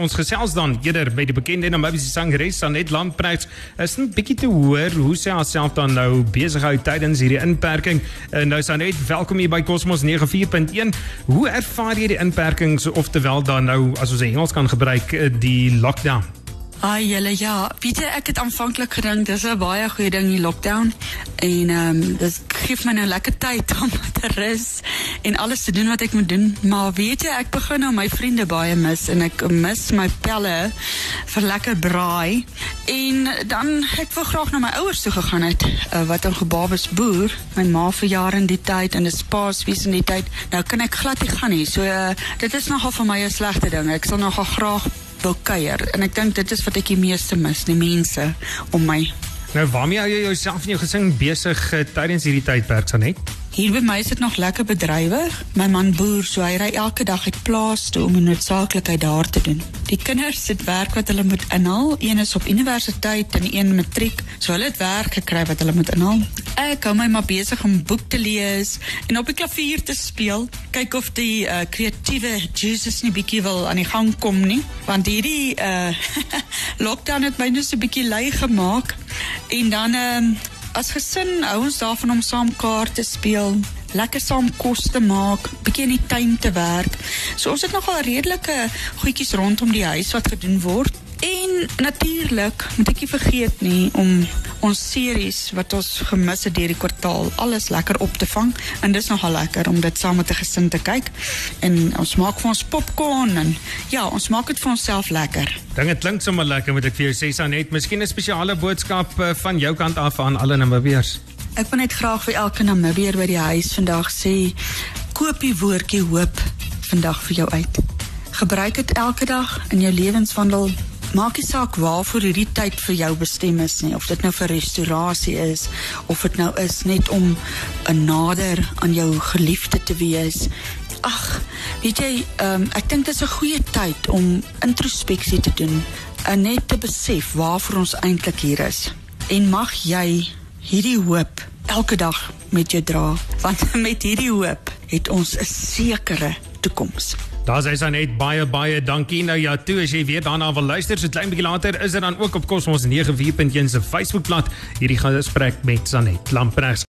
ons gesels dan eerder by die bekende Namibiese sangeres Sanet Lamprecht. Is 'n bietjie te hoor hoe sy haarself dan nou besig hou tydens hierdie inperking. En nou Sanet, welkom hier by Cosmos 94.1. Hoe ervaar jy die inperkings of terwyl dan nou as ons Engels kan gebruik eh, die lockdown? Ai julle ja, Pieter, ek het aanvanklik gedink dis 'n baie goeie ding die lockdown en ehm um, dit gee my nou lekker tyd om te rus en alles te doen wat ek moet doen. Maar weet jy, ek begin nou my vriende baie mis en ek mis my pelle vir lekker braai. En dan ek wou graag na my ouers toe gegaan het uh, wat in Gebabes boer. My ma verjaar in die tyd en dis Paasfees in die tyd. Nou kan ek glad nie gaan nie. So uh, dit is nogal vir my 'n slegte ding. Ek sal nogal graag wil kuier en ek dink dit is wat ek die meeste mis, die mense om my. Nou waarmee hou jy jouself en jou gesin besig uh, tydens hierdie tydperk Sanet? Hier by my is dit nog lekker bedrywig. My man boer, so hy ry elke dag uit plaas toe om die noodsaaklikheid daar te doen. Die kinders het werk wat hulle moet inhaal. Een is op universiteit en een matriek, so hulle het werk gekry wat hulle moet inhaal. Ek hou my maar besig om boek te lees en op die klavier te speel. Kyk of die uh, kreatiewe Jesus nie bietjie wil aan die gang kom nie, want hierdie uh, lockdown het my net so 'n bietjie lui gemaak. En dan uh, as gesin hou ons daarvan om saam kaarte speel, lekker saam kos te maak, bietjie in die tuin te werk. So ons het nogal redelike goedjies rondom die huis wat gedoen word. En natuurlik, moet ek nie vergeet nie om ons series wat ons gemis het deur die kwartaal alles lekker op te vang en dis nogal lekker om dit saam met 'n gesin te kyk. En ons maak vir ons popcorn en ja, ons maak dit vir onsself lekker. Dinge klink sommer lekker moet ek vir jou sê Sanet. Miskien 'n spesiale boodskap uh, van jou kant af aan alle Namibiërs. Ek wil net graag vir elke Namibier by die huis vandag sê koop die woordjie hoop vandag vir jou uit. Gebruik dit elke dag in jou lewenswandel. Maak nie saak waarvoor hierdie tyd vir jou bestem is nie, of dit nou vir restaurasie is of dit nou is net om 'n nader aan jou geliefde te wees. Ag, weet jy, um, ek dink dit is 'n goeie tyd om introspeksie te doen en net te besef waarvoor ons eintlik hier is. En mag jy hierdie hoop elke dag met jou dra, want met hierdie hoop het ons 'n sekere toekoms. Daar sê Sanet baie baie dankie. Nou ja, toe as jy weer daarna wil luister, so klein bietjie later is dit dan ook op Cosmos 94.1 se Facebookblad hierdie gesprek met Sanet Lamprecht.